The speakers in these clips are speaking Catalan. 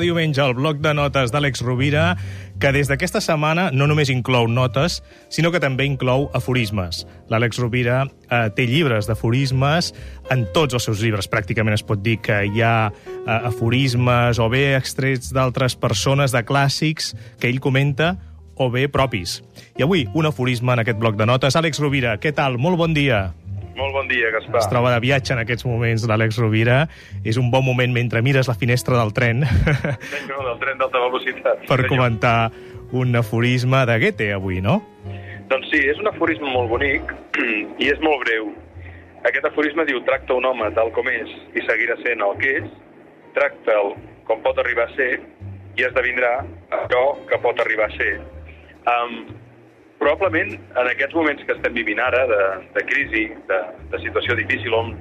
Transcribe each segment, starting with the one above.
diumenge al bloc de notes d'Àlex Rovira, que des d'aquesta setmana no només inclou notes, sinó que també inclou aforismes. L'Àlex Rovira eh, té llibres d'aforismes, en tots els seus llibres pràcticament es pot dir que hi ha eh, aforismes o bé extrets d'altres persones, de clàssics, que ell comenta, o bé propis. I avui, un aforisme en aquest bloc de notes. Àlex Rovira, què tal? Molt bon dia. Molt bon dia, Gaspar. Es troba de viatge en aquests moments l'Àlex Rovira. És un bon moment mentre mires la finestra del tren No, del tren d'alta velocitat. per senyor. comentar un aforisme de Goethe avui, no? Doncs sí, és un aforisme molt bonic i és molt breu. Aquest aforisme diu tracta un home tal com és i seguirà sent el que és, tracta'l com pot arribar a ser i esdevindrà allò que pot arribar a ser. Um, probablement en aquests moments que estem vivint ara de, de crisi, de, de situació difícil on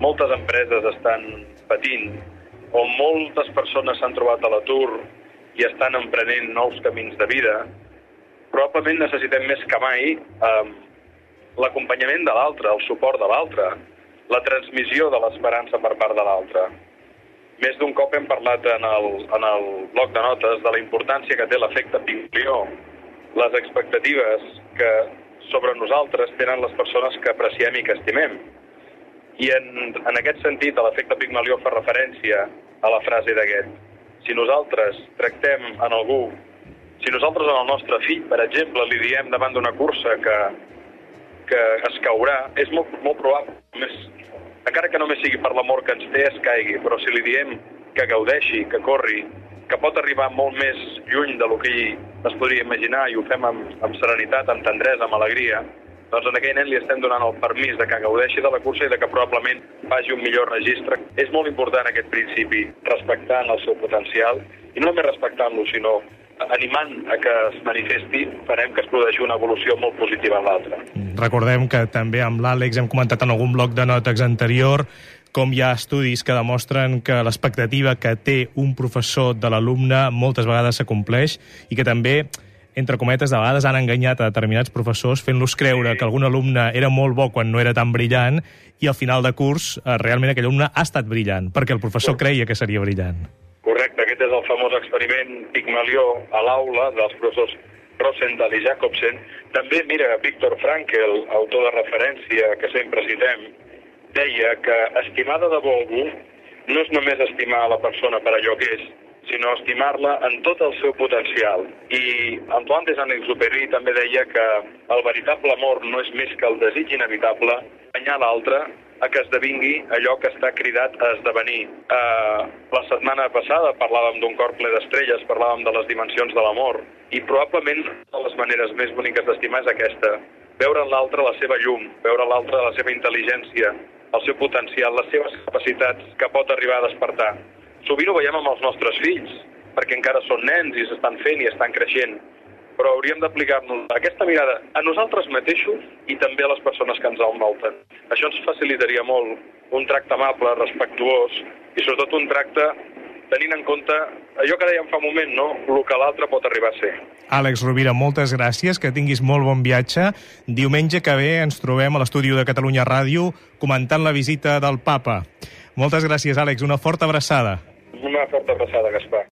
moltes empreses estan patint, on moltes persones s'han trobat a l'atur i estan emprenent nous camins de vida, probablement necessitem més que mai eh, l'acompanyament de l'altre, el suport de l'altre, la transmissió de l'esperança per part de l'altre. Més d'un cop hem parlat en el, en el bloc de notes de la importància que té l'efecte Pigmalió, les expectatives que sobre nosaltres tenen les persones que apreciem i que estimem. I en, en aquest sentit, l'efecte Pigmalió fa referència a la frase d'Aguet. Si nosaltres tractem en algú, si nosaltres en el nostre fill, per exemple, li diem davant d'una cursa que, que es caurà, és molt, molt probable, més, encara que només sigui per l'amor que ens té, es caigui, però si li diem que gaudeixi, que corri, que pot arribar molt més lluny de lo que es podria imaginar i ho fem amb, amb serenitat, amb tendresa, amb alegria, doncs en aquell nen li estem donant el permís de que gaudeixi de la cursa i de que probablement faci un millor registre. És molt important aquest principi, respectant el seu potencial, i no només respectant-lo, sinó animant a que es manifesti, farem que es produeixi una evolució molt positiva en l'altre. Recordem que també amb l'Àlex hem comentat en algun bloc de notes anterior com hi ha estudis que demostren que l'expectativa que té un professor de l'alumne moltes vegades s'acompleix i que també, entre cometes, de vegades han enganyat a determinats professors fent-los creure que algun alumne era molt bo quan no era tan brillant i al final de curs eh, realment aquell alumne ha estat brillant perquè el professor creia que seria brillant. Correcte, aquest és el famós experiment Pigmalió a l'aula dels professors Rosenthal i Jacobsen. També, mira, Víctor Frankel, autor de referència que sempre citem, deia que estimar de debò algú no és només estimar la persona per allò que és, sinó estimar-la en tot el seu potencial. I Antoine de Saint-Exupéry també deia que el veritable amor no és més que el desig inevitable d'anyar l'altre a que esdevingui allò que està cridat a esdevenir. Uh, la setmana passada parlàvem d'un cor ple d'estrelles, parlàvem de les dimensions de l'amor, i probablement de les maneres més boniques d'estimar és aquesta, veure en l'altre la seva llum, veure en l'altre la seva intel·ligència, el seu potencial, les seves capacitats que pot arribar a despertar. Sovint ho veiem amb els nostres fills, perquè encara són nens i s'estan fent i estan creixent, però hauríem d'aplicar-nos aquesta mirada a nosaltres mateixos i també a les persones que ens envolten. Això ens facilitaria molt un tracte amable, respectuós i sobretot un tracte tenint en compte allò que dèiem fa un moment, no? el que l'altre pot arribar a ser. Àlex Rovira, moltes gràcies, que tinguis molt bon viatge. Diumenge que ve ens trobem a l'estudi de Catalunya Ràdio comentant la visita del papa. Moltes gràcies, Àlex. Una forta abraçada. Una forta abraçada, Gaspar.